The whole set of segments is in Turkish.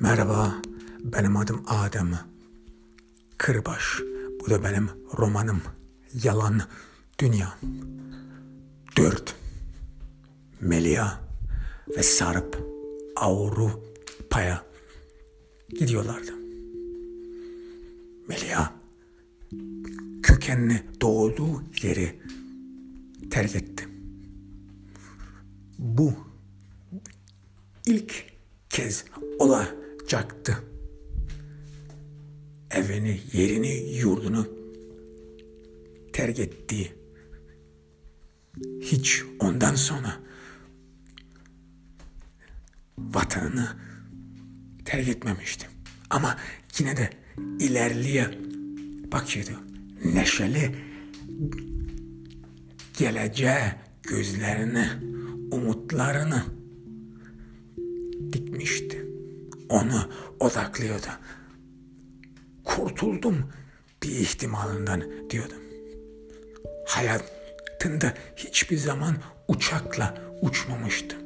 Merhaba, benim adım Adem. Kırbaş, bu da benim romanım. Yalan Dünya. Dört. Melia ve Sarp Avrupa'ya gidiyorlardı. Melia kökenli doğduğu yeri terk etti. Bu ilk kez olacaktı. Evini, yerini, yurdunu terk ettiği hiç ondan sonra vatanını terk etmemişti. Ama yine de ilerliye bakıyordu. Neşeli geleceğe gözlerini, umutlarını dikmişti. Onu odaklıyordu. Kurtuldum bir ihtimalinden diyordum. Hayatında hiçbir zaman uçakla uçmamıştı.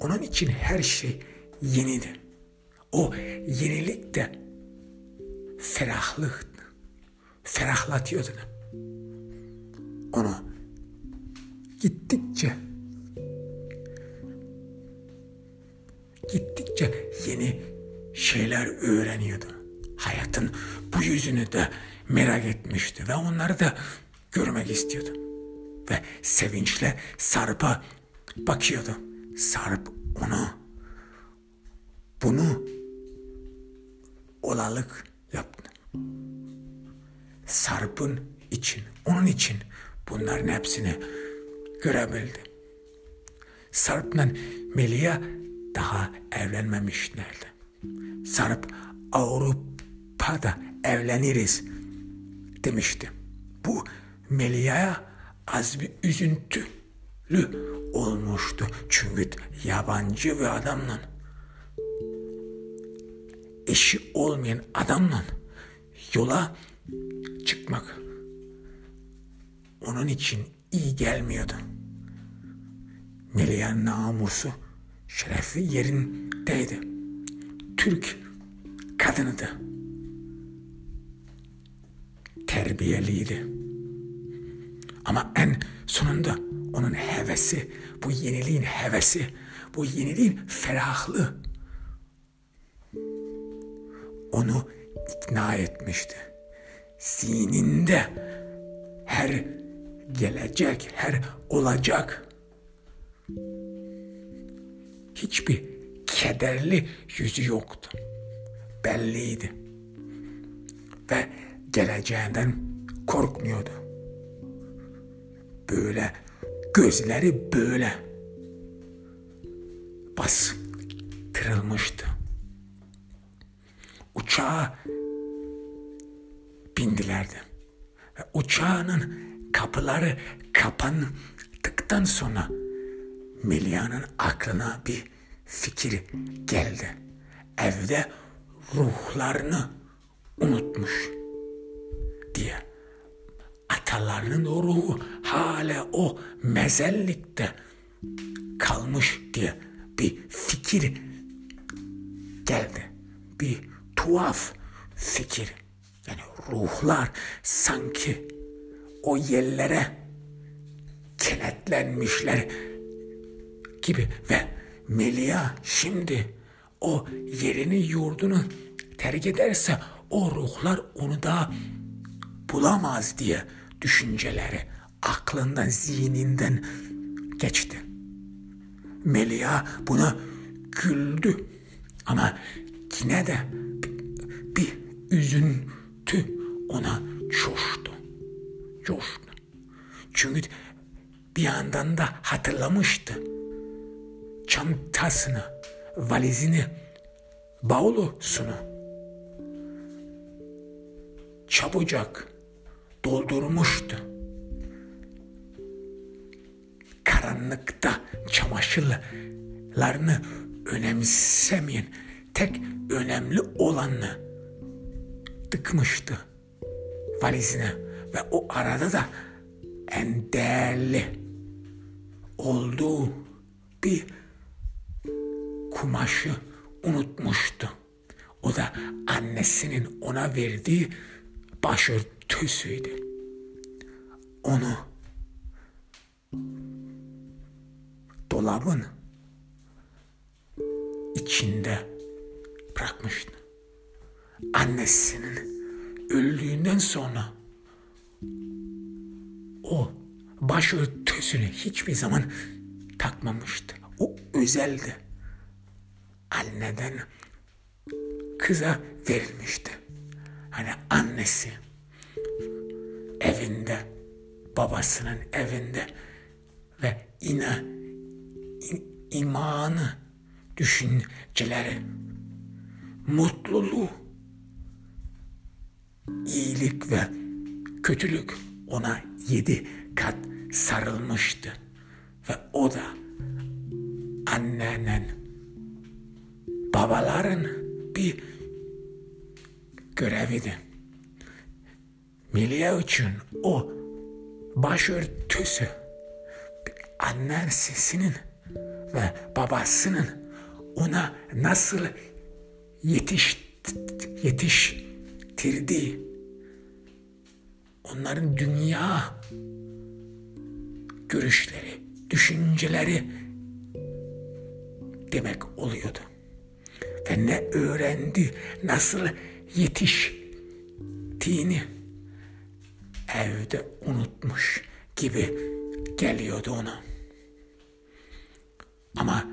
Onun için her şey yeniydi. O yenilik de ferahlıktı. Ferahlatıyordu. Onu gittikçe gittikçe yeni şeyler öğreniyordu. Hayatın bu yüzünü de merak etmişti ve onları da görmek istiyordu. Ve sevinçle Sarp'a bakıyordu. Sarp onu bunu olalık yaptı. Sarp'ın için, onun için bunların hepsini görebildi. Sarp'la Melia daha evlenmemişlerdi. Sarp Avrupa'da evleniriz demişti. Bu Melia'ya az bir üzüntülü olmuştu. Çünkü yabancı bir adamla eşi olmayan adamla yola çıkmak onun için iyi gelmiyordu. Melia'nın namusu şerefi yerindeydi. Türk kadınıydı. Terbiyeliydi. Ama en sonunda onun hevesi, bu yeniliğin hevesi, bu yeniliğin ferahlığı onu ikna etmişti. Zihninde her gelecek, her olacak hiçbir kederli yüzü yoktu. Belliydi. Ve geleceğinden korkmuyordu. Böyle gözleri böyle bastırılmıştı. Uçağa bindilerdi. Ve uçağının kapıları kapandıktan sonra Melia'nın aklına bir fikir geldi. Evde ruhlarını unutmuş diye. Atalarının o ruhu hala o mezellikte kalmış diye bir fikir geldi. Bir tuhaf fikir. Yani ruhlar sanki o yerlere kenetlenmişler gibi ve Melia şimdi o yerini yurdunu terk ederse o ruhlar onu da bulamaz diye düşünceleri aklından, zihninden geçti. Melia buna güldü ama yine de bir üzüntü ona coştu. Coştu. Çünkü bir yandan da hatırlamıştı çantasını, valizini, bavlusunu çabucak doldurmuştu. Karanlıkta çamaşırlarını önemsemeyen tek önemli olanı tıkmıştı valizine ve o arada da en değerli olduğu bir kumaşı unutmuştu. O da annesinin ona verdiği başörtüsüydü. Onu dolabın içinde bırakmıştı. Annesinin öldüğünden sonra o başörtüsünü hiçbir zaman takmamıştı. O özeldi. Anneden kıza verilmişti. Hani annesi evinde, babasının evinde ve ina, imanı, düşünceleri, mutluluğu, iyilik ve kötülük ona yedi kat sarılmıştı. Ve o da annenin, babaların bir göreviydi. Milye için o başörtüsü annesinin ve babasının ona nasıl yetiş yetiştirdiği onların dünya görüşleri, düşünceleri demek oluyordu. Ve ne öğrendi, nasıl yetiştiğini evde unutmuş gibi geliyordu ona. Ama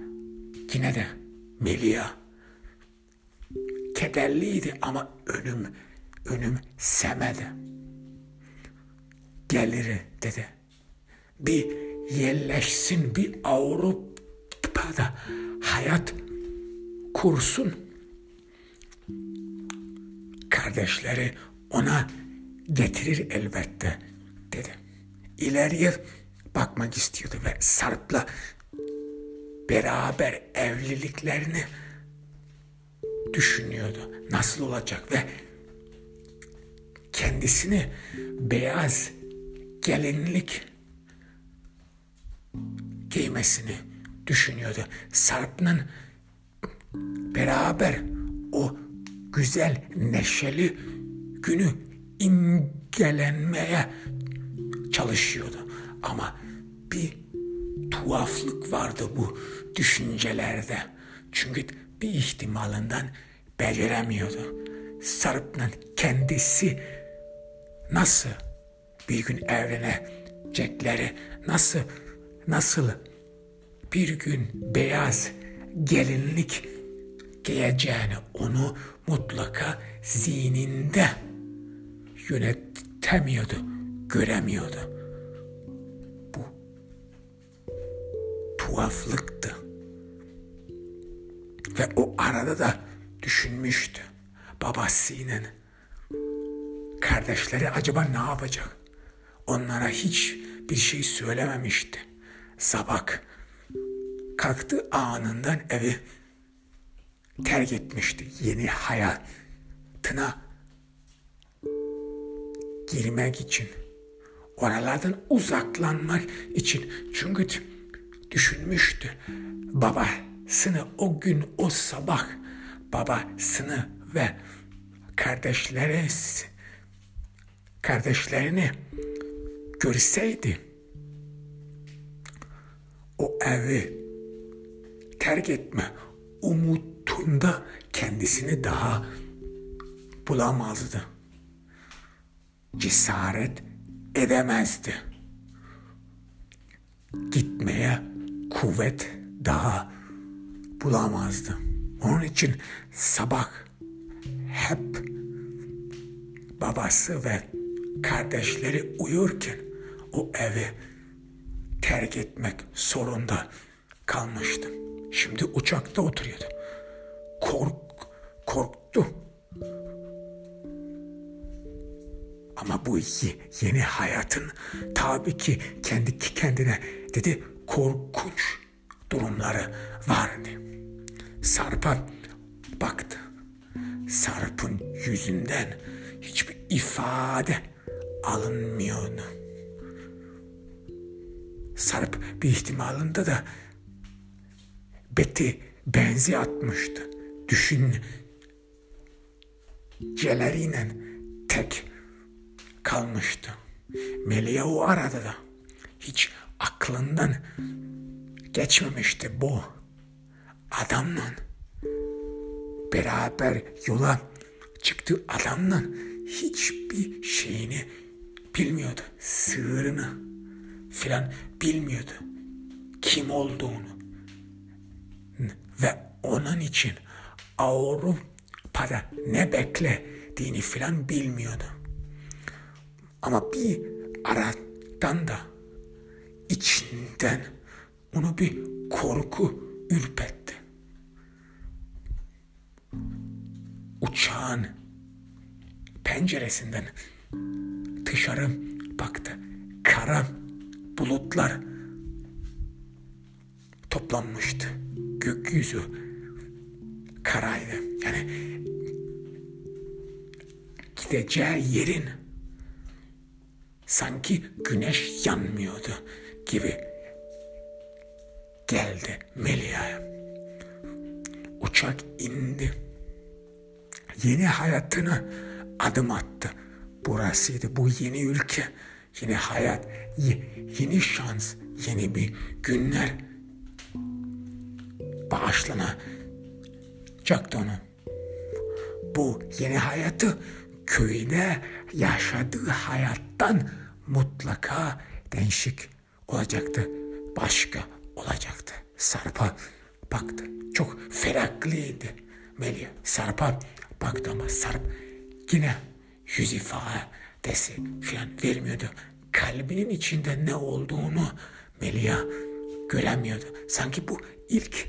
yine de Melia kederliydi ama önüm önüm semedi. Gelir dedi. Bir yerleşsin bir Avrupa'da hayat kursun. Kardeşleri ona getirir elbette dedi. İleriye bakmak istiyordu ve Sarp'la beraber evliliklerini düşünüyordu. Nasıl olacak ve kendisini beyaz gelinlik giymesini düşünüyordu. Sarp'ın beraber o güzel neşeli günü imgelenmeye çalışıyordu. Ama bir tuhaflık vardı bu düşüncelerde. Çünkü bir ihtimalinden beceremiyordu. Sarp'ın kendisi nasıl bir gün evlenecekleri, nasıl nasıl bir gün beyaz gelinlik giyeceğini onu mutlaka zihninde yönetemiyordu, göremiyordu. Bu tuhaflıktı. Ve o arada da düşünmüştü. Babasının kardeşleri acaba ne yapacak? Onlara hiç bir şey söylememişti. Sabah kalktı anından evi terk etmişti. Yeni hayatına girmek için. Oralardan uzaklanmak için. Çünkü düşünmüştü. Babasını o gün o sabah babasını ve kardeşleri kardeşlerini görseydi o evi terk etme umutunda kendisini daha bulamazdı. Cesaret edemezdi. Gitmeye kuvvet daha bulamazdı. Onun için sabah hep babası ve kardeşleri uyurken o evi terk etmek zorunda kalmıştı. Şimdi uçakta oturuyordu. Kork, korktu. Ama bu yeni hayatın tabii ki kendi kendine dedi korkunç durumları vardı. Sarp'a baktı. Sarp'ın yüzünden hiçbir ifade alınmıyordu. Sarp bir ihtimalinde de Betty benzi atmıştı. Düşün, düşünceleriyle tek kalmıştı. Melia o arada da hiç aklından geçmemişti bu adamla beraber yola çıktı adamla hiçbir şeyini bilmiyordu. Sığırını filan bilmiyordu. Kim olduğunu. Ve onun için Avrupa'da ne beklediğini filan bilmiyordu. Ama bir aradan da içinden onu bir korku ürpetti. Uçağın penceresinden dışarı baktı. Kara bulutlar toplanmıştı. Gökyüzü karaydı. Yani gideceği yerin sanki güneş yanmıyordu gibi geldi Melia'ya. Uçak indi. Yeni hayatına adım attı. Burasıydı bu yeni ülke, yeni hayat, yeni şans, yeni bir günler bağışlanacaktı ona. Bu yeni hayatı köyde yaşadığı hayattan mutlaka değişik olacaktı. Başka olacaktı. Sarp'a baktı. Çok feraklıydı. Melih Sarp'a baktı ama Sarp yine yüz ifadesi falan vermiyordu. Kalbinin içinde ne olduğunu Melia göremiyordu. Sanki bu ilk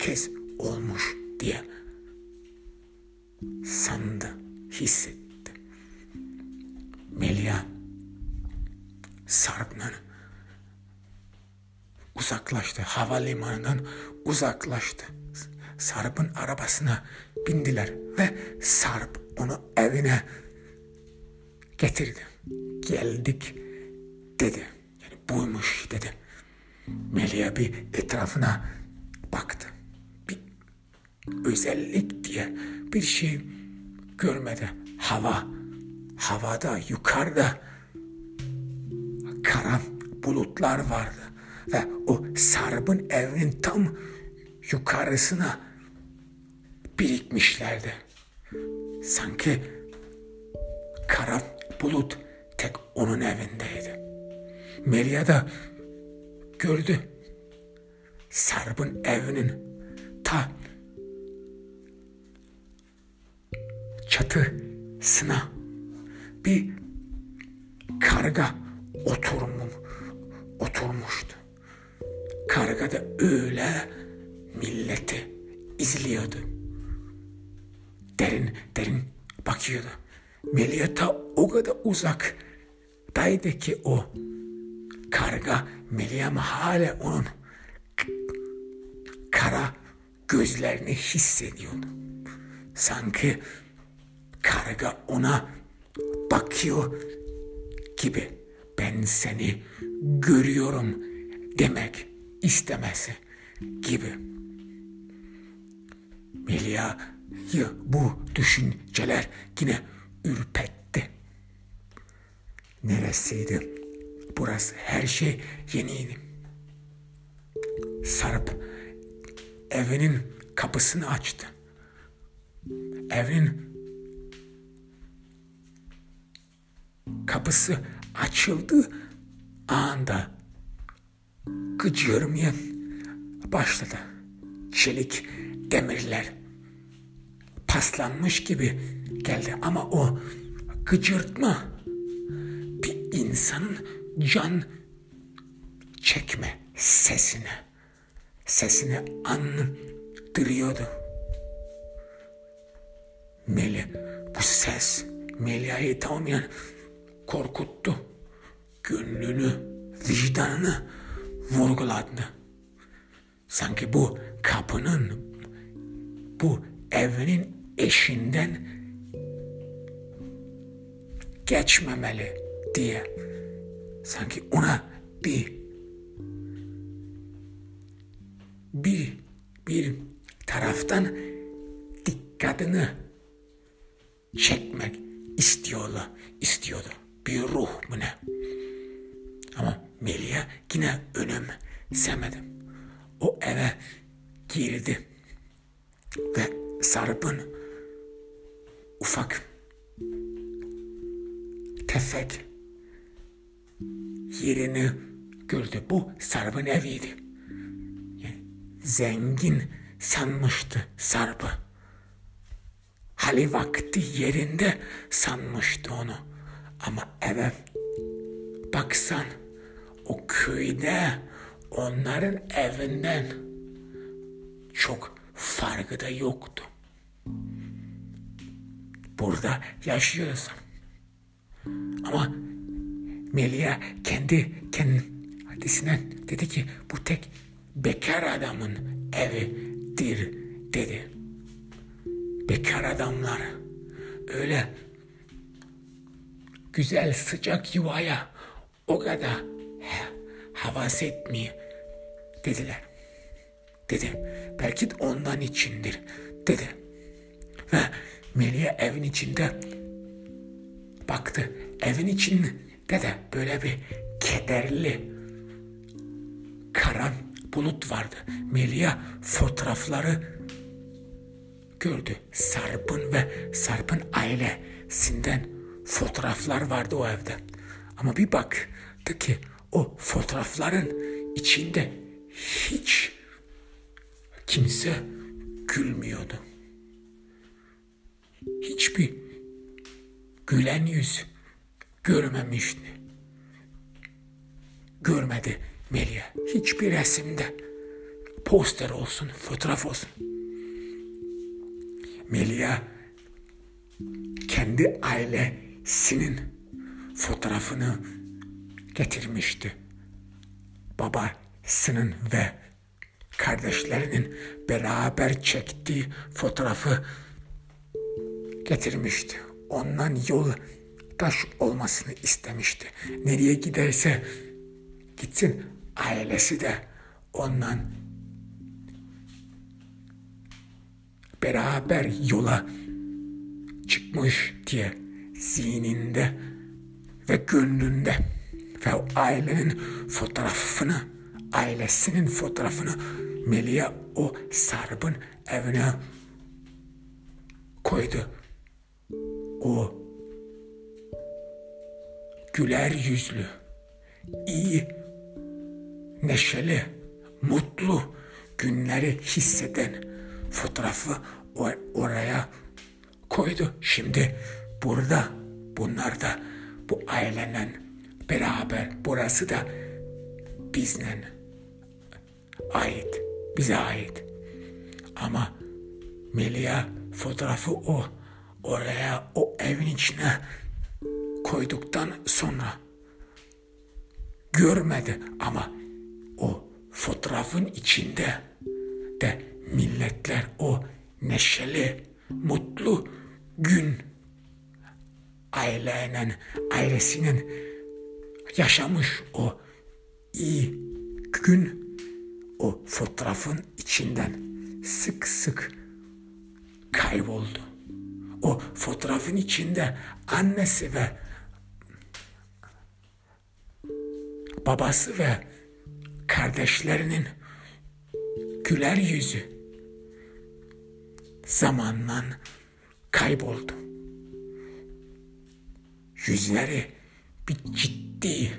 kez olmuş diye sandı, hissetti. Melia Sarp'la uzaklaştı. Havalimanından uzaklaştı. Sarp'ın arabasına bindiler ve Sarp onu evine getirdi. Geldik dedi. Yani buymuş dedi. Melia bir etrafına baktı. Özellik diye bir şey görmedi. Hava, havada yukarıda kara bulutlar vardı ve o Sarp'ın evinin tam yukarısına birikmişlerdi. Sanki kara bulut tek onun evindeydi. Melia da gördü. Sarp'ın evinin ta çatısına bir karga oturmum, oturmuştu. Karga da öyle milleti izliyordu. Derin derin bakıyordu. Meliyata o kadar uzaktaydı ki o karga Meliyam hala onun kara gözlerini hissediyordu. Sanki karga ona bakıyor gibi ben seni görüyorum demek istemesi gibi. Melia'yı bu düşünceler yine ürpetti. Neresiydi? Burası her şey yeniydi. Sarp evinin kapısını açtı. Evin kapısı açıldı anda gıcırmaya başladı. Çelik demirler paslanmış gibi geldi ama o gıcırtma bir insanın can çekme sesine sesini andırıyordu. Meli bu ses Melia'yı tamamen korkuttu. Gönlünü, vicdanını vurguladı. Sanki bu kapının, bu evinin eşinden geçmemeli diye sanki ona bir bir bir taraftan dikkatini çekmek istiyorlar, istiyordu. Bir ruh mu ne? Ama Melih'e yine önemsemedi. O eve girdi ve Sarp'ın ufak tefek yerini gördü. Bu Sarp'ın eviydi. Yani zengin sanmıştı Sarp'ı. Hali vakti yerinde sanmıştı onu. Ama eve baksan o köyde onların evinden çok farkı da yoktu. Burada yaşıyorsun. Ama Melia kendi kendisine dedi ki bu tek bekar adamın evidir dedi. Bekar adamlar öyle güzel sıcak yuvaya o kadar havas etmiyor dediler. Dedi. Belki de ondan içindir dedi. Ve Melih evin içinde baktı. Evin içinde de böyle bir kederli karan bulut vardı. Melia fotoğrafları gördü. Sarp'ın ve Sarp'ın ailesinden fotoğraflar vardı o evde. Ama bir baktı ki o fotoğrafların içinde hiç kimse gülmüyordu. Hiçbir gülen yüz görmemişti. Görmedi Melia. Hiçbir resimde poster olsun, fotoğraf olsun. Melia kendi ailesinin fotoğrafını getirmişti. Babasının ve kardeşlerinin beraber çektiği fotoğrafı getirmişti. Ondan yol taş olmasını istemişti. Nereye giderse gitsin ailesi de ondan beraber yola çıkmış diye zihninde ve gönlünde ve o ailenin fotoğrafını, ailesinin fotoğrafını Melia o Sarp'ın evine koydu. O güler yüzlü, iyi, neşeli, mutlu günleri hisseden fotoğrafı oraya koydu. Şimdi burada bunlar da bu ailenin beraber burası da bizden ait, bize ait. Ama Melia fotoğrafı o oraya o evin içine koyduktan sonra görmedi ama o fotoğrafın içinde de milletler o neşeli, mutlu gün ailenin, ailesinin yaşamış o iyi gün o fotoğrafın içinden sık sık kayboldu. O fotoğrafın içinde annesi ve babası ve kardeşlerinin güler yüzü zamanla kayboldu. Yüzleri bir ciddi,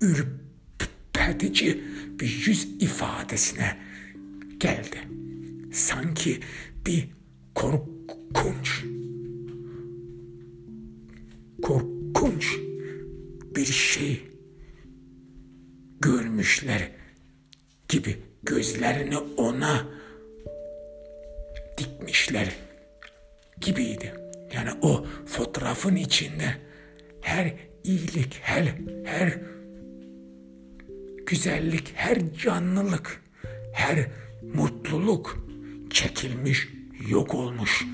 ürpertici bir yüz ifadesine geldi. Sanki bir korkunç, korkunç bir şey görmüşler gibi gözlerini ona dikmişler gibiydi. Yani o fotoğrafın içinde her iyilik, her her güzellik, her canlılık, her mutluluk çekilmiş, yok olmuş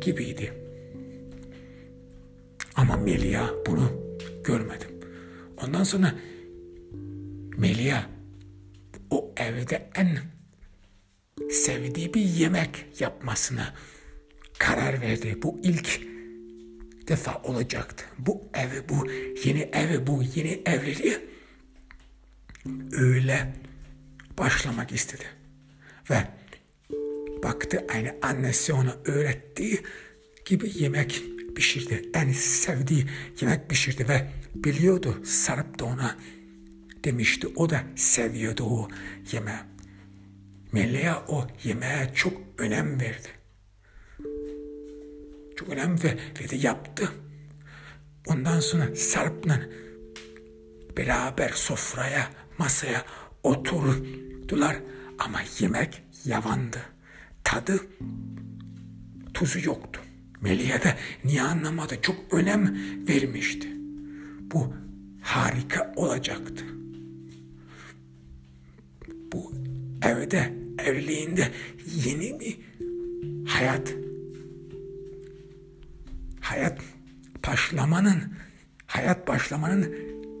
gibiydi. Ama Melia bunu görmedim. Ondan sonra Melia o evde en sevdiği bir yemek yapmasını karar verdi. Bu ilk defa olacaktı. Bu evi, bu yeni evi, bu yeni evliliği öyle başlamak istedi. Ve baktı aynı annesi ona öğrettiği gibi yemek pişirdi. En sevdiği yemek pişirdi ve biliyordu Sarp da ona demişti. O da seviyordu o yemeği. Melia o yemeğe çok önem verdi. Çok önem verdi, yaptı. Ondan sonra Sarp'la beraber sofraya, masaya oturdular ama yemek yavandı. Tadı, tuzu yoktu. Melia da niye anlamadı? Çok önem vermişti. Bu harika olacaktı. Bu evde, evliliğinde yeni bir hayat hayat başlamanın hayat başlamanın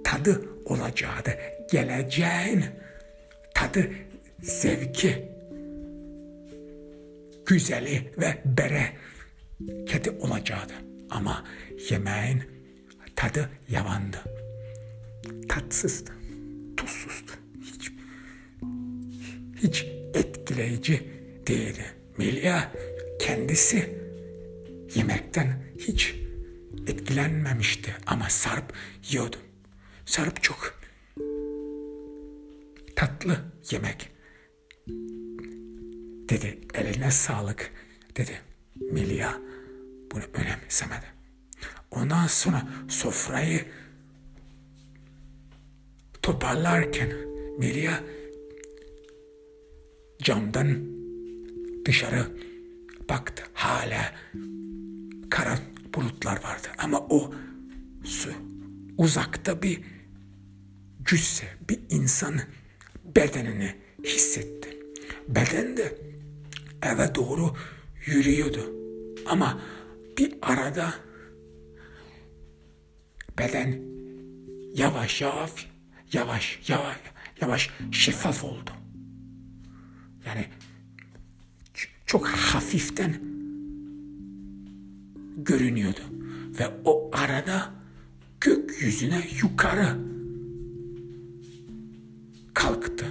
tadı olacağı da geleceğin tadı zevki güzeli ve bereketi olacaktı. Ama yemeğin tadı yavandı. Tatsızdı, tuzsuzdu. Hiç, hiç etkileyici değildi. Melia kendisi yemekten hiç etkilenmemişti ama Sarp yiyordu. Sarp çok tatlı yemek dedi. Eline sağlık dedi. Melia bunu önemsemedi. Ondan sonra sofrayı toparlarken Melia camdan dışarı baktı. Hala kara bulutlar vardı. Ama o su uzakta bir cüsse, bir insan bedenini hissetti. Beden de eve doğru yürüyordu. Ama bir arada beden yavaş yavaş yavaş yavaş yavaş şeffaf oldu. Yani çok hafiften görünüyordu. Ve o arada gökyüzüne yukarı kalktı.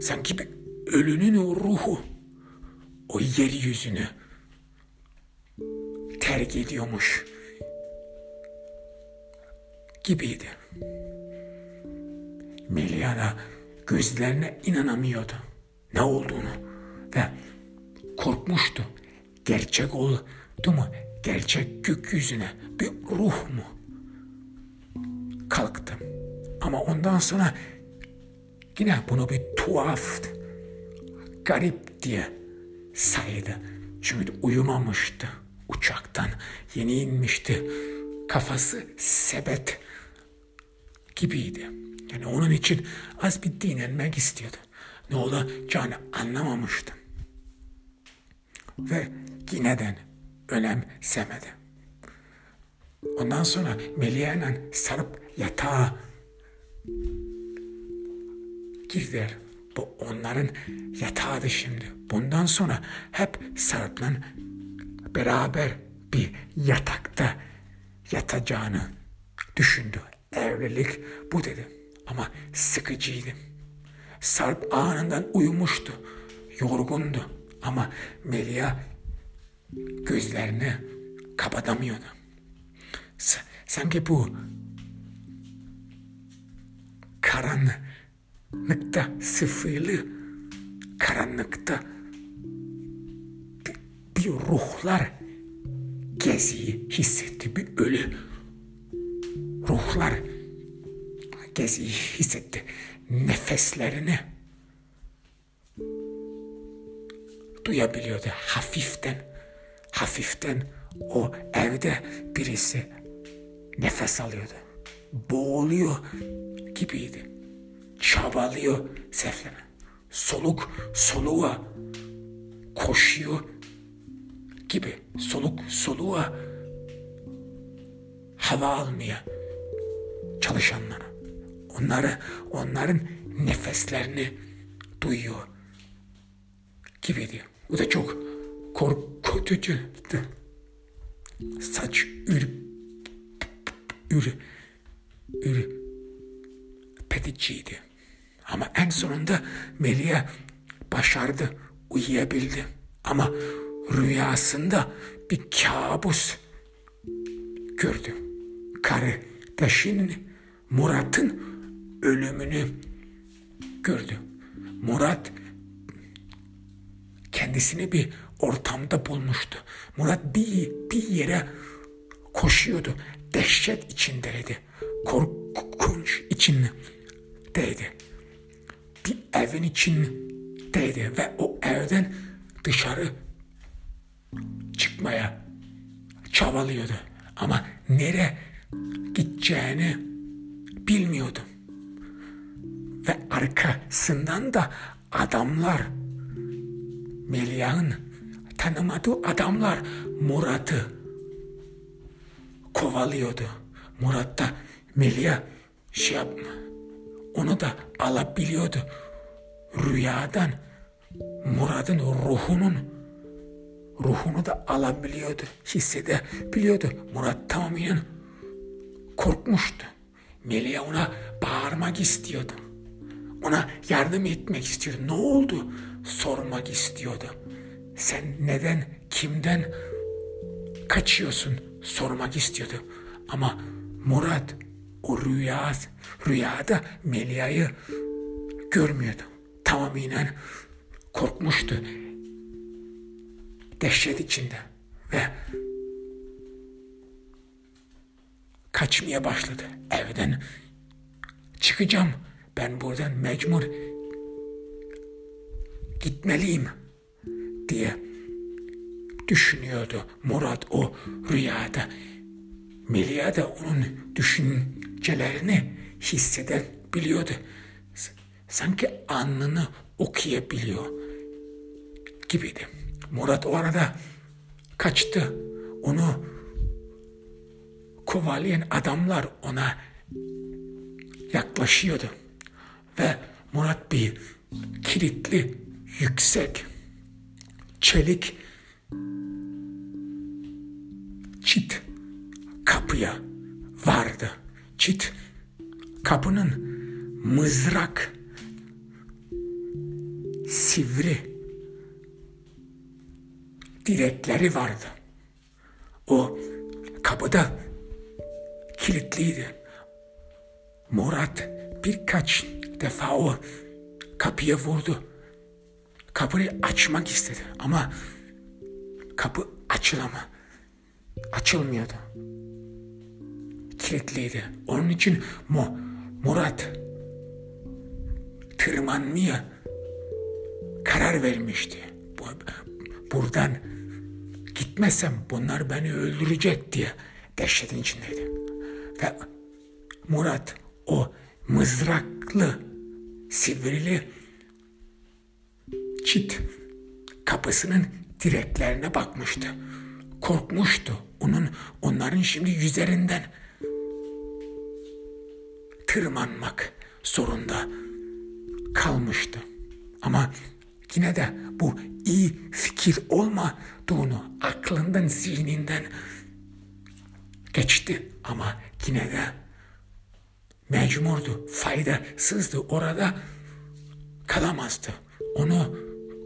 Sanki bir ölünün o ruhu o yeryüzünü terk ediyormuş gibiydi. Meliana gözlerine inanamıyordu ne olduğunu ve korkmuştu. Gerçek oldu mu? Gerçek gökyüzüne bir ruh mu? Kalktım. Ama ondan sonra yine bunu bir tuhaf, garip diye saydı. Çünkü uyumamıştı uçaktan. Yeni inmişti. Kafası sebet gibiydi. Yani onun için az bir dinlenmek istiyordu. Ne olacağını anlamamıştı. Ve yineden önemsemedi. Ondan sonra Melia'yla sarıp yatağa girdiler. Bu onların yatağıydı şimdi. Bundan sonra hep Sarp'la beraber bir yatakta yatacağını düşündü. Evlilik bu dedi. Ama sıkıcıydı. Sarp anından uyumuştu. Yorgundu. Ama Melia gözlerini kapatamıyordu. S sanki bu karanlıkta sıfırlı karanlıkta bir, ruhlar geziyi hissetti. Bir ölü ruhlar geziyi hissetti. Nefeslerini duyabiliyordu hafiften hafiften o evde birisi nefes alıyordu. Boğuluyor gibiydi. Çabalıyor sefleme. Soluk soluğa koşuyor gibi. Soluk soluğa hava almaya çalışanlara. Onları, onların nefeslerini duyuyor gibi diyor. Bu da çok korkutucuydu. Saç ür, ür, ür, pediciydi. Ama en sonunda Melia başardı, uyuyabildi. Ama rüyasında bir kabus gördü. Kardeşinin Murat'ın ölümünü gördü. Murat kendisini bir ortamda bulmuştu. Murat bir, bir yere koşuyordu. Dehşet içindeydi. Korkunç içindeydi. Bir evin içindeydi ve o evden dışarı çıkmaya çabalıyordu. Ama nere gideceğini bilmiyordu. Ve arkasından da adamlar Melia'nın tanımadığı adamlar Murat'ı kovalıyordu. Murat da Melia şey yapma. Onu da alabiliyordu. Rüyadan Murat'ın ruhunun ruhunu da alabiliyordu. Hissedebiliyordu. Murat tamamen korkmuştu. Melia ona bağırmak istiyordu. Ona yardım etmek istiyordu. Ne oldu? Sormak istiyordu. Sen neden, kimden kaçıyorsun? Sormak istiyordu. Ama Murat o rüya, rüyada Melia'yı görmüyordu. Tamamen korkmuştu. Dehşet içinde ve kaçmaya başladı. Evden çıkacağım. Ben buradan mecbur gitmeliyim diye düşünüyordu Murat o rüyada. Melia da onun düşüncelerini hissedebiliyordu. Sanki alnını okuyabiliyor gibiydi. Murat o arada kaçtı. Onu kovalayan adamlar ona yaklaşıyordu. Ve Murat bir kilitli, yüksek, çelik çit kapıya vardı. Çit kapının mızrak sivri direkleri vardı. O kapıda kilitliydi. Murat birkaç defa o kapıya vurdu. Kapıyı açmak istedi ama kapı açılama. Açılmıyordu. Kilitliydi. Onun için Mo, Murat tırmanmaya karar vermişti. Buradan gitmezsem bunlar beni öldürecek diye dehşetin içindeydi. Ve Murat o mızraklı, sivrili çit kapısının direklerine bakmıştı. Korkmuştu. Onun onların şimdi yüzlerinden tırmanmak zorunda kalmıştı. Ama yine de bu iyi fikir olmadığını aklından, zihninden geçti. Ama yine de mecburdu, faydasızdı. Orada kalamazdı. Onu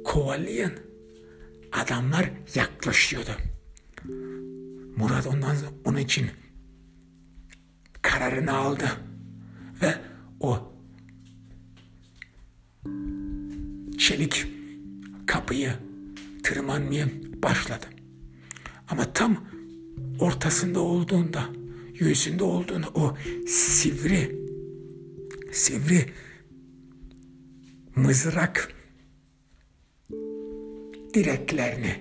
kovalayan adamlar yaklaşıyordu. Murat ondan onun için kararını aldı ve o çelik kapıyı tırmanmaya başladı. Ama tam ortasında olduğunda, yüzünde olduğunda o sivri, sivri mızrak direklerini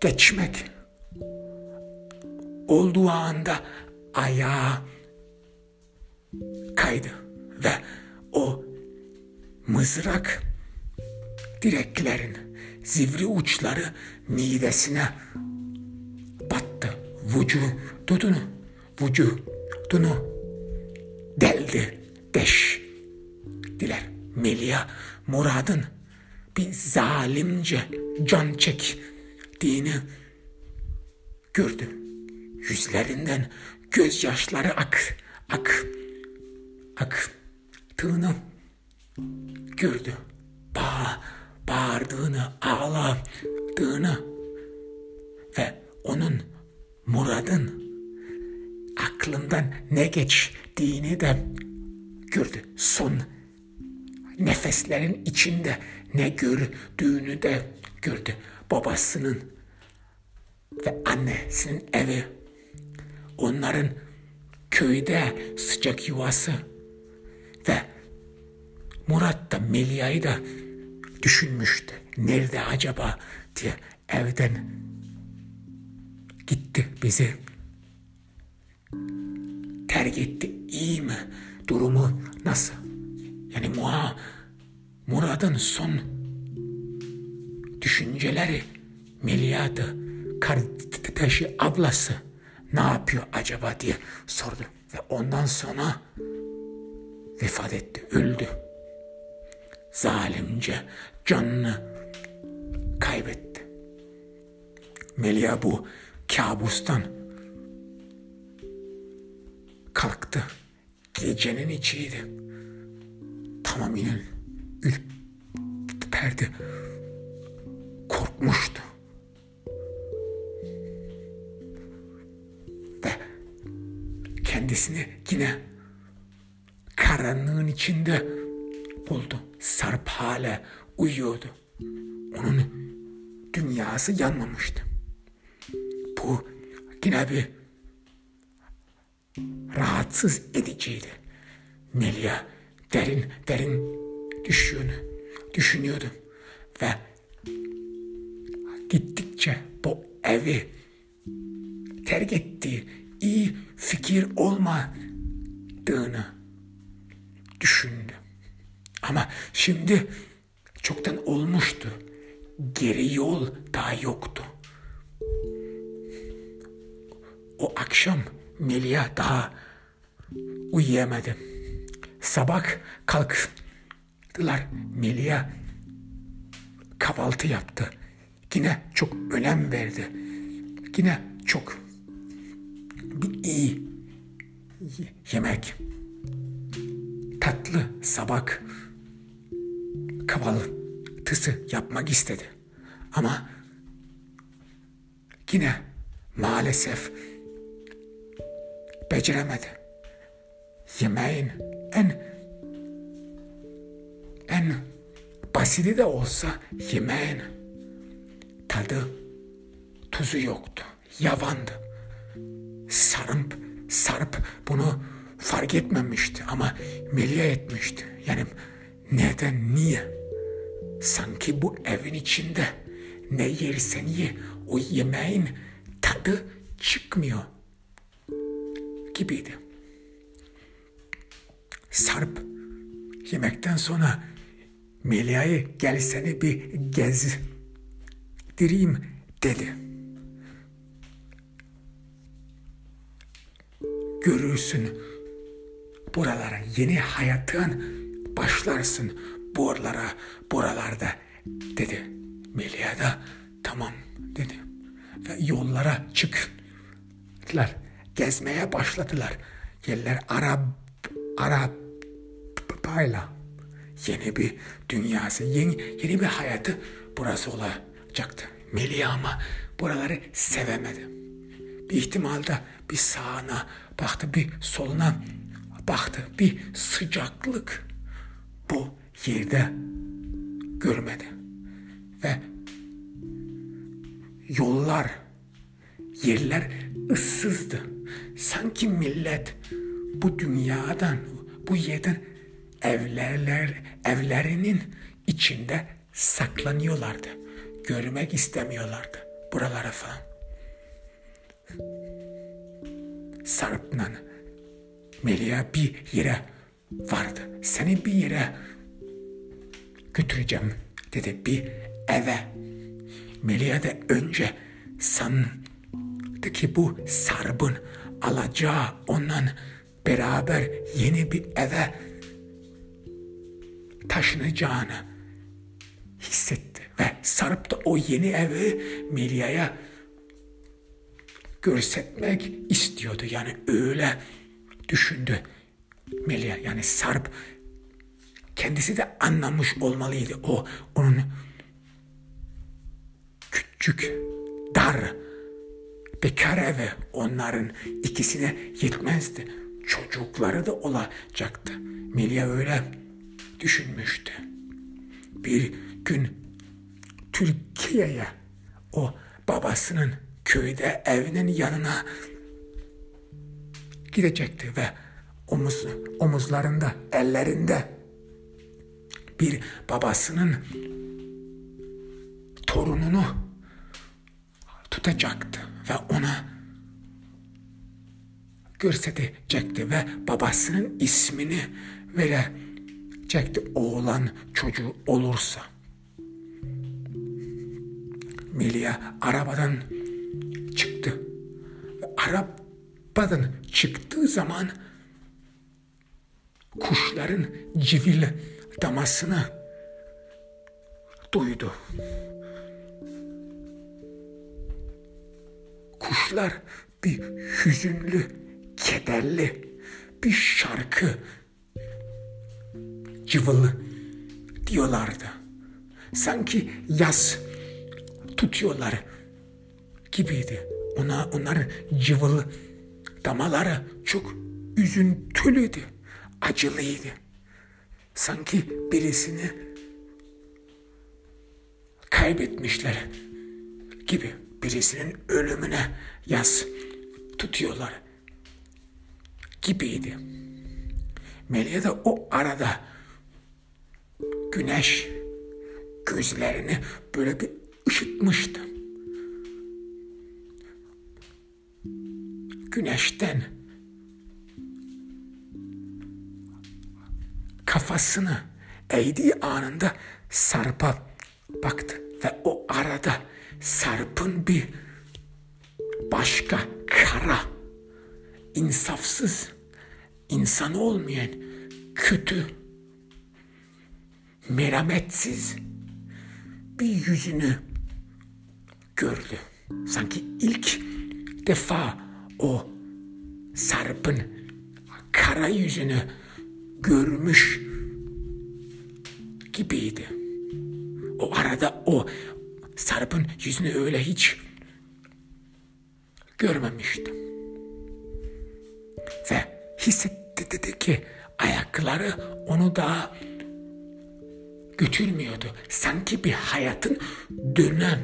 geçmek olduğu anda ayağa kaydı ve o mızrak direklerin zivri uçları midesine battı. Vücudunu, vücudunu deldi, deş diler. Melia Murad'ın bir zalimce can çektiğini gördü. Yüzlerinden gözyaşları ak, ak, aktığını gördü. Bağ, bağırdığını, ağladığını ve onun muradın aklından ne geçtiğini de gördü. Son nefeslerin içinde ne gördüğünü de gördü. Babasının ve annesinin evi, onların köyde sıcak yuvası ve Murat da Melia'yı da düşünmüştü. Nerede acaba diye evden gitti bizi terk etti. İyi mi? Durumu nasıl? Yani Muha, Murad'ın son düşünceleri Melia'dı. Kardeşi ablası ne yapıyor acaba diye sordu. Ve ondan sonra vefat etti, öldü. Zalimce canını kaybetti. Melia bu kabustan kalktı. Gecenin içiydi. Tamamen ürperdi. Korkmuştu. Ve kendisini yine karanlığın içinde buldu. Sarp hala uyuyordu. Onun dünyası yanmamıştı. Bu yine bir rahatsız ediciydi. Melia derin derin düşüyordu, düşünüyordu ve gittikçe bu evi terk ettiği iyi fikir olmadığını düşündü. Ama şimdi çoktan olmuştu. Geri yol daha yoktu. O akşam Melia daha uyuyamadı. Sabah kalktılar. Melia kahvaltı yaptı. Yine çok önem verdi. Yine çok bir iyi yemek. Tatlı sabah kahvaltısı yapmak istedi. Ama yine maalesef beceremedi. Yemeğin en en basiti de olsa yemeğin tadı tuzu yoktu. Yavandı. Sarıp sarıp bunu fark etmemişti ama Melia etmişti. Yani neden niye? Sanki bu evin içinde ne yersen ye o yemeğin tadı çıkmıyor gibiydi. Sarp yemekten sonra Melia'yı gel seni bir gezdireyim dedi. Görürsün buralara yeni hayatın başlarsın buralara buralarda dedi. Melia da tamam dedi. Ve yollara çıktılar gezmeye başladılar. Yerler Arap, Arap payla yeni bir dünyası, yeni, yeni bir hayatı burası olacaktı. Melih ama buraları sevemedi. Bir ihtimalde bir sağına baktı, bir soluna baktı. Bir sıcaklık bu yerde görmedi. Ve yollar, yerler ıssızdı. Sanki millet bu dünyadan, bu yerden evlerler, evlerinin içinde saklanıyorlardı. Görmek istemiyorlardı buralara falan. Sarp'la Melia bir yere vardı. Seni bir yere götüreceğim dedi bir eve. Melia da önce sandı ki bu Sarp'ın alacağı ondan beraber yeni bir eve taşınacağını hissetti ve sarıp da o yeni evi Melia'ya görsetmek istiyordu. Yani öyle düşündü Melia. Yani Sarp kendisi de anlamış olmalıydı. O onun küçük, dar, bekar evi onların ikisine yetmezdi. Çocukları da olacaktı. Melia öyle düşünmüştü. Bir gün Türkiye'ye o babasının köyde evinin yanına gidecekti ve omuz, omuzlarında, ellerinde bir babasının torununu tutacaktı ve ona görsetecekti ve babasının ismini verecekti oğlan çocuğu olursa. Melia arabadan çıktı. Arabadan çıktığı zaman kuşların civil damasını duydu. Kuşlar bir hüzünlü, kederli bir şarkı cıvılı diyorlardı. Sanki yaz tutuyorlar gibiydi. Ona, onların cıvılı damaları çok üzüntülüydü, acılıydı. Sanki birisini kaybetmişler gibi birisinin ölümüne yaz tutuyorlar gibiydi. Melia da o arada güneş gözlerini böyle bir ışıtmıştı. Güneşten kafasını eğdiği anında Sarp'a baktı ve o arada Sarp'ın bir başka kara, insafsız, insan olmayan, kötü, merhametsiz bir yüzünü gördü. Sanki ilk defa o Sarp'ın kara yüzünü görmüş gibiydi. O arada o Sarp'ın yüzünü öyle hiç görmemiştim. Ve hissetti dedi ki ayakları onu daha götürmüyordu. Sanki bir hayatın dönem,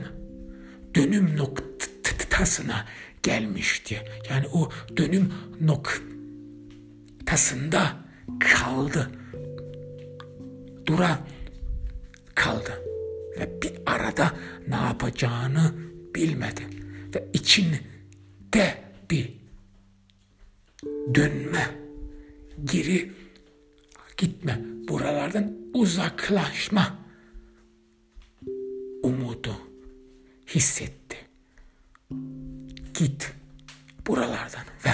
dönüm noktasına gelmişti. Yani o dönüm noktasında kaldı. Dura kaldı. Ve bir arada ne yapacağını bilmedi. Ve içinde bir dönme, geri gitme, buralardan uzaklaşma umudu hissetti. Git buralardan ve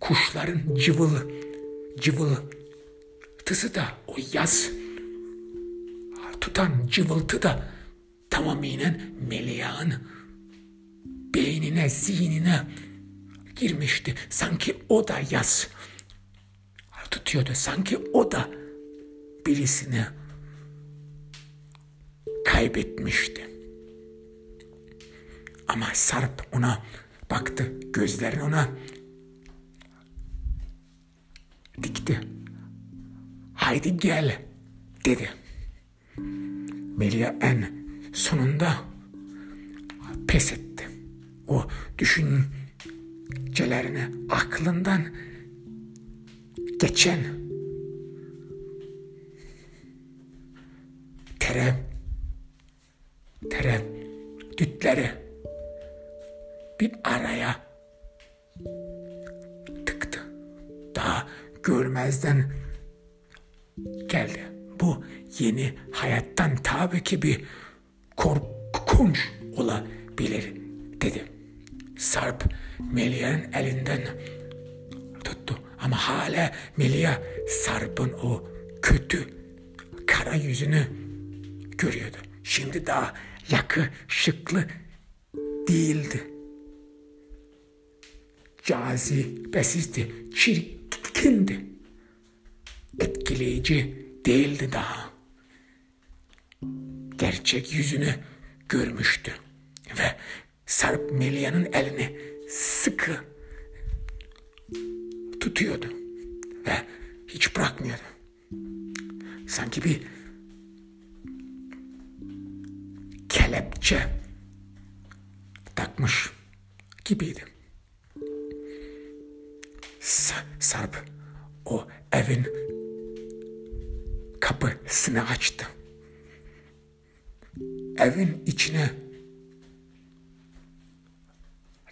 kuşların cıvıl cıvıltısı da o yaz tutan cıvıltı da tamamen Melia'nın beynine, zihnine girmişti. Sanki o da yaz tutuyordu. Sanki o da birisini kaybetmişti. Ama Sarp ona baktı. Gözlerini ona dikti. Haydi gel dedi. Melia en sonunda pes etti. O düşüncelerini aklından geçen tere tere dütleri bir araya tıktı. Daha görmezden geldi. Bu yeni hayattan tabii ki bir korkunç olabilir dedi. Sarp Melia'nın elinden tuttu. Ama hala Melia Sarp'ın o kötü kara yüzünü görüyordu. şimdi daha yakışıklı değildi. Cazibesizdi, çirkindi. Etkileyici değildi daha. Gerçek yüzünü görmüştü ve Sarp Melia'nın elini sıkı tutuyordu ve hiç bırakmıyordu. Sanki bir kelepçe takmış gibiydi. Sarp o evin kapısını açtı. Evin içine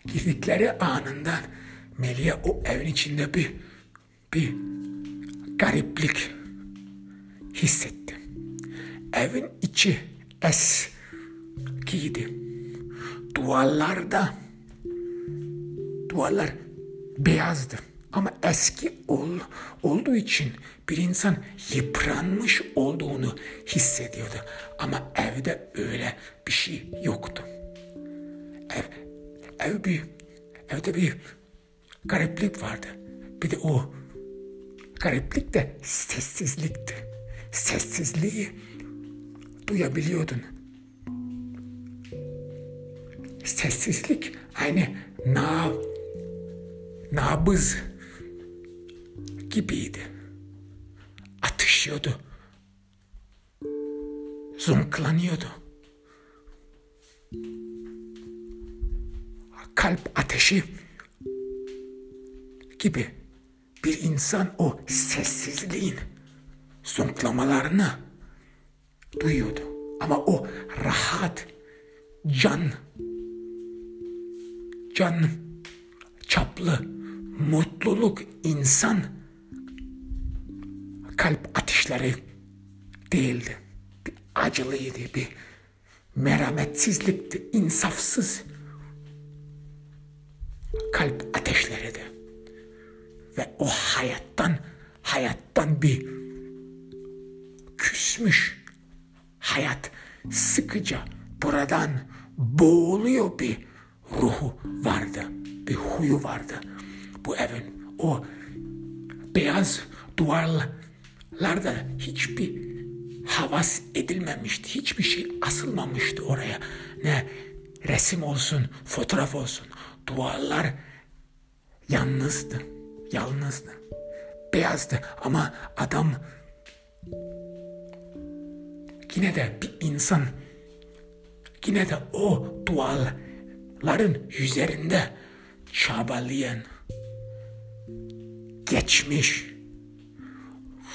girdikleri anından Melia o evin içinde bir bir gariplik hissetti. Evin içi eskiydi. Duvarlarda duvarlar beyazdı. Ama eski ol, olduğu için bir insan yıpranmış olduğunu hissediyordu. Ama evde öyle bir şey yoktu. Ev, ev bir, evde bir gariplik vardı. Bir de o gariplik de sessizlikti. Sessizliği duyabiliyordun. Sessizlik aynı na, nabız gibiydi. Atışıyordu. Zonklanıyordu. Kalp ateşi gibi bir insan o sessizliğin zonklamalarını duyuyordu. Ama o rahat, can, can çaplı mutluluk insan kalp atışları değildi. Bir acılıydı, bir merhametsizlikti, insafsız kalp ateşleriydi. Ve o hayattan, hayattan bir küsmüş hayat sıkıca buradan boğuluyor bir ruhu vardı, bir huyu vardı. Bu evin o beyaz duvarlarda hiçbir havas edilmemişti. Hiçbir şey asılmamıştı oraya. Ne resim olsun, fotoğraf olsun. Duvarlar yalnızdı. Yalnızdı. Beyazdı ama adam yine de bir insan yine de o duvarların üzerinde çabalayan geçmiş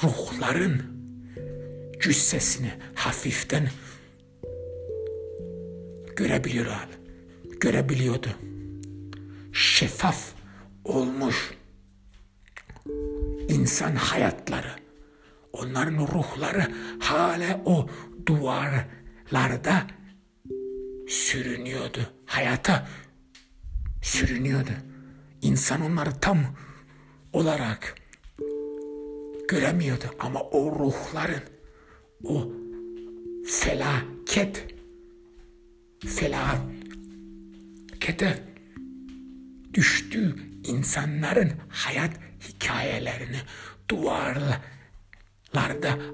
ruhların cüssesini hafiften görebiliyor. Görebiliyordu. Şeffaf olmuş insan hayatları. Onların ruhları hala o duvarlarda sürünüyordu. Hayata sürünüyordu. İnsan onları tam olarak göremiyordu ama o ruhların o felaket felakete düştüğü insanların hayat hikayelerini duvarlarda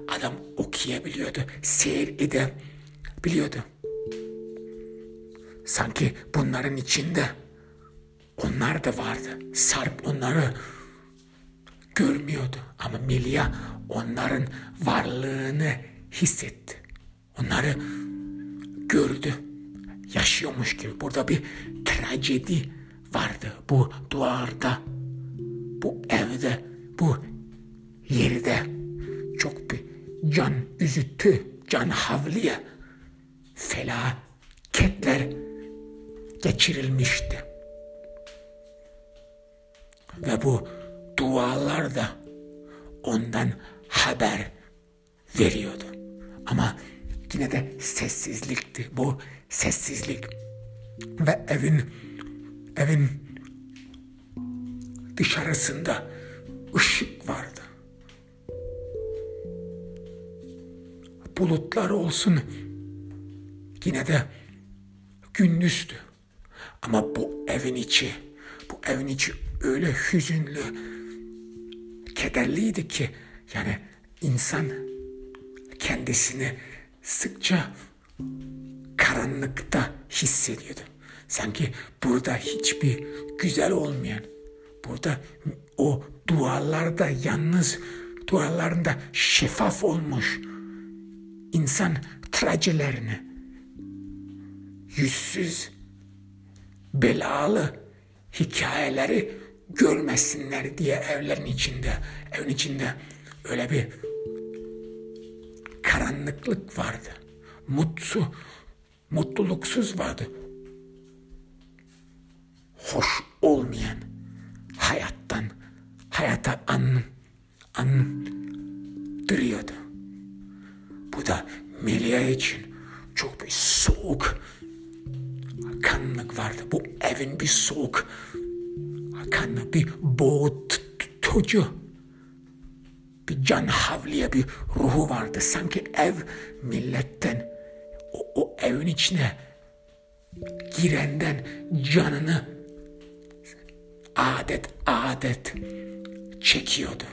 adam okuyabiliyordu, seyir edebiliyordu. Sanki bunların içinde onlar da vardı. Sarp onları görmüyordu ama Melia onların varlığını hissetti. Onları gördü. Yaşıyormuş gibi. Burada bir trajedi vardı. Bu duvarda, bu evde, bu yerde çok bir can üzüntü, can havliye felaketler geçirilmişti. Ve bu dualar da ondan haber veriyordu. Ama yine de sessizlikti bu sessizlik. Ve evin evin dışarısında ışık vardı. Bulutlar olsun, yine de gündüzdü. Ama bu evin içi, bu evin içi öyle hüzünlü, kederliydi ki yani insan kendisini sıkça karanlıkta hissediyordu. Sanki burada hiçbir güzel olmayan, burada o duvarlarda yalnız, duvarlarında şeffaf olmuş insan trajelerini, yüzsüz, belalı hikayeleri görmesinler diye evlerin içinde, evin içinde öyle bir karanlıklık vardı. Mutsu, mutluluksuz vardı. Hoş olmayan hayattan, hayata an, andırıyordu. Bu da Melia için çok bir soğuk kanlık vardı. Bu evin bir soğuk kanlı, bir boğutucu, bir can havliye bir ruhu vardı. Sanki ev milletten o, o evin içine girenden canını adet adet çekiyordu.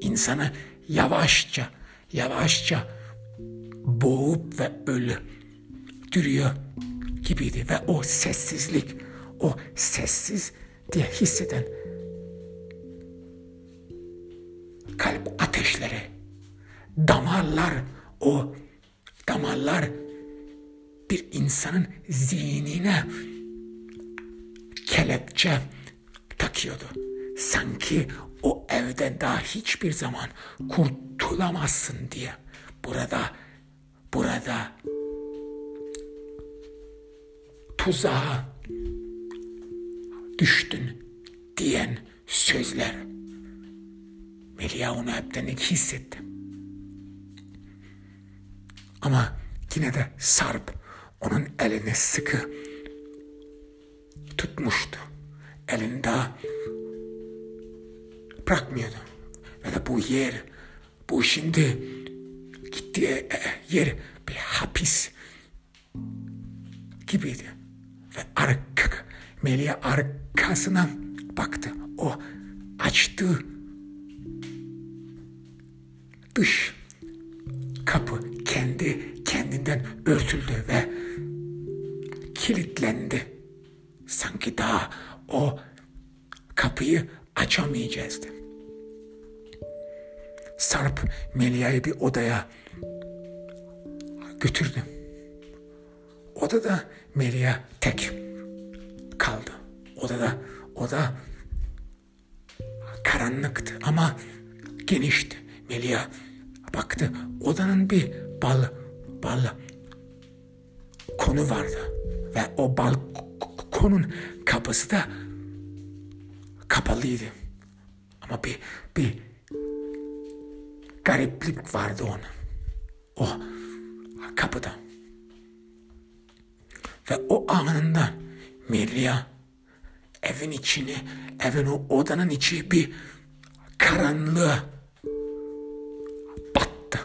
İnsanı yavaşça yavaşça boğup ve ölü duruyor gibiydi ve o sessizlik, o sessiz diye hisseden kalp ateşleri, damarlar, o damarlar bir insanın zihnine kelepçe takıyordu. Sanki o evde daha hiçbir zaman kurtulamazsın diye. Burada, burada tuzağa düştün diyen sözler. Melia onu hepten hissetti. Ama yine de Sarp onun elini sıkı tutmuştu. Elini daha bırakmıyordu. Ve de bu yer, bu şimdi gittiği yer bir hapis gibiydi. Ve arka, Melia arkasına baktı. O açtı dış kapı kendi kendinden örtüldü ve kilitlendi. Sanki daha o kapıyı açamayacaktı. Sarp Melia'yı bir odaya götürdü. Odada Melia tek kaldı. Odada oda karanlıktı ama genişti. Melia baktı odanın bir bal bal konu vardı ve o balkonun kapısı da kapalıydı. Ama bir bir gariplik vardı onun. O kapıda. Ve o anında Melia evin içini, evin o odanın içi bir karanlığa battı.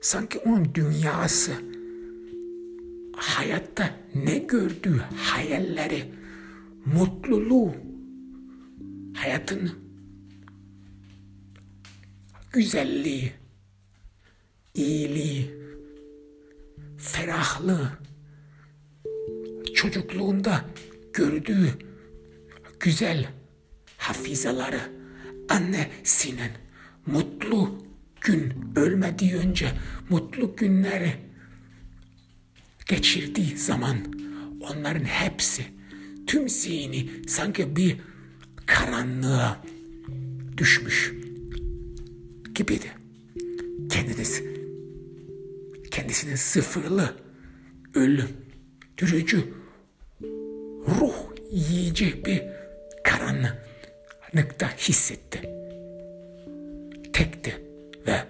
Sanki onun dünyası hayatta ne gördüğü hayalleri, mutluluğu, hayatın güzelliği, iyiliği, ferahlığı, çocukluğunda gördüğü güzel hafizaları annesinin mutlu gün ölmediği önce mutlu günleri geçirdiği zaman onların hepsi tüm zihni sanki bir karanlığa düşmüş gibiydi. Kendiniz kendisinin sıfırlı ölüm, dürücü, ruh yiyici bir karanlıkta hissetti. Tekti ve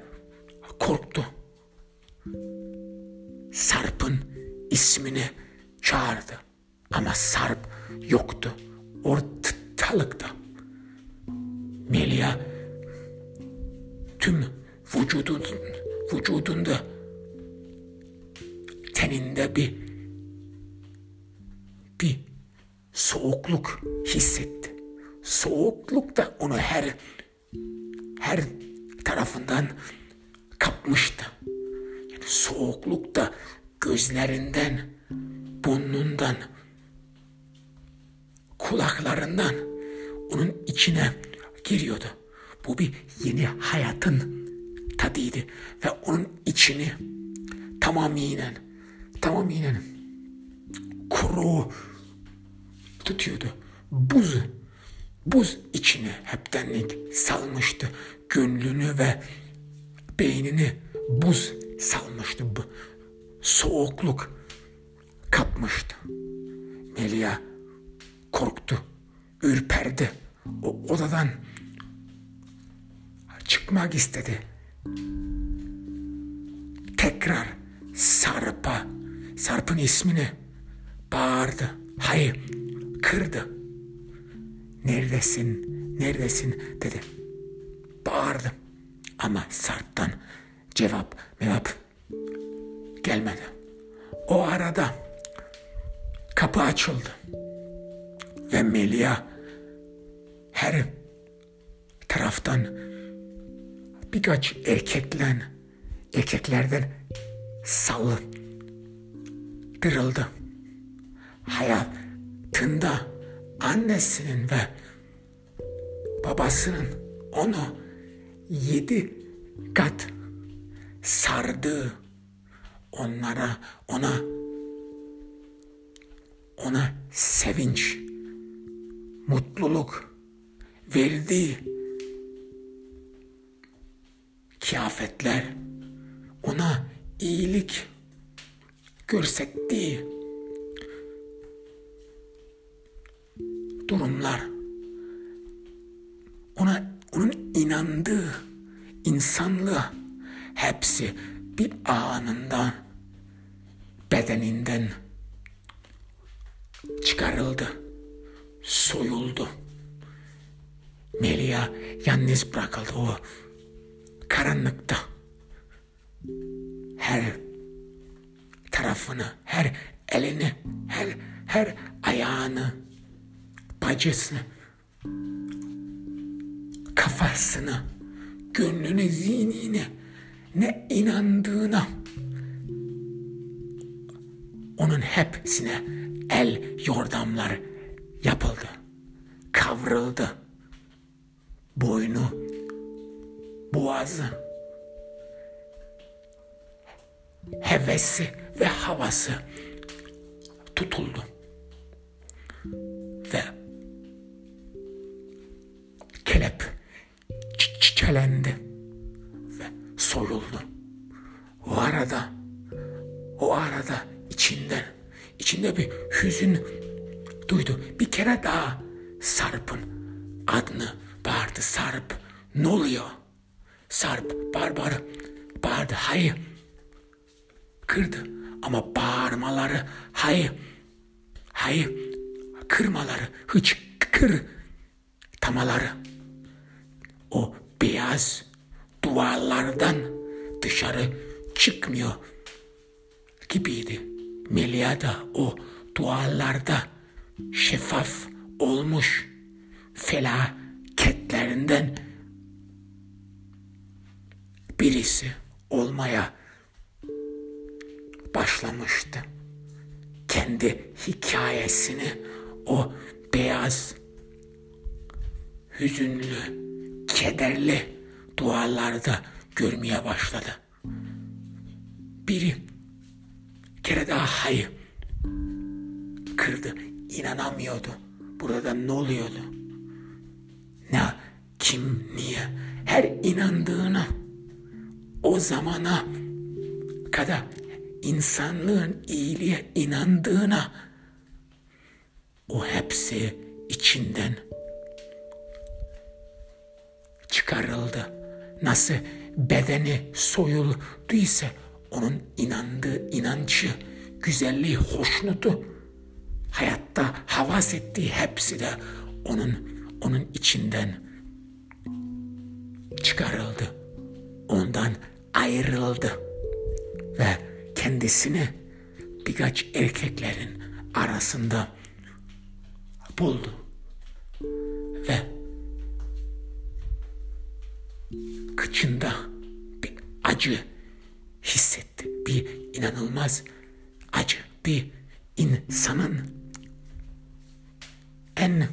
korktu. Sarp'ın ismini çağırdı. Ama Sarp yoktu. Ortalıkta. Melia tüm vücudun, vücudunda teninde bir soğukluk hissetti. Soğukluk da onu her her tarafından kapmıştı. Yani soğukluk da gözlerinden, burnundan, kulaklarından onun içine giriyordu. Bu bir yeni hayatın tadıydı ve onun içini tamamiyen tamamiyen kuru tutuyordu. Buz buz içine heptenlik salmıştı. Gönlünü ve beynini buz salmıştı. Soğukluk kapmıştı. Melia korktu, ürperdi. O odadan çıkmak istedi. Tekrar Sarp'a, Sarp'ın ismini bağırdı. Hayır, kırdı. Neredesin, neredesin dedi. Bağırdı. Ama Sarp'tan cevap mevap gelmedi. O arada kapı açıldı. Ve Melia her taraftan birkaç erkeklen erkeklerden saldırıldı. Hayatında annesinin ve babasının onu yedi kat sardığı onlara ona ona sevinç mutluluk verdiği kıyafetler ona iyilik görsettiği durumlar ona onun inandığı insanlığa hepsi bir anından bedeninden çıkarıldı, soyuldu. Melia yalnız bırakıldı o karanlıkta. Her tarafını, her elini, her her ayağını, bacısını, kafasını, gönlünü, zihnini, ne inandığına onun hepsine el yordamlar yapıldı. Kavrıldı. Boynu, boğazı, hevesi ve havası tutuldu. Ve kelep çiçelendi ve soyuldu. O arada, o arada içinden, içinde bir hüzün duydu. Bir kere daha Sarp'ın adını bağırdı. Sarp, ne oluyor? Sarp, barbar, bağırdı. Hayır, kırdı. Ama bağırmaları, hayır, hayır, kırmaları, hiç kır tamaları. O beyaz duvarlardan dışarı çıkmıyor gibiydi. Melia da o duvarlarda şeffaf olmuş felaketlerinden birisi olmaya başlamıştı. Kendi hikayesini o beyaz, hüzünlü, kederli duvarlarda görmeye başladı. Biri kere daha hayır kırdı. İnanamıyordu. Burada ne oluyordu? Ne, kim, niye? Her inandığına o zamana kadar insanlığın iyiliğe inandığına o hepsi içinden çıkarıldı. Nasıl bedeni soyulduysa onun inandığı inancı, güzelliği, hoşnutu, hayatta havas ettiği hepsi de onun onun içinden çıkarıldı. Ondan ayrıldı ve kendisini birkaç erkeklerin arasında buldu. Ve kıçında bir acı hissetti. Bir inanılmaz acı. Bir insanın en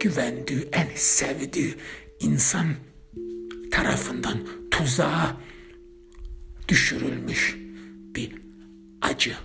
güvendiği, en sevdiği insan tarafından tuzağa düşürülmüş bir acı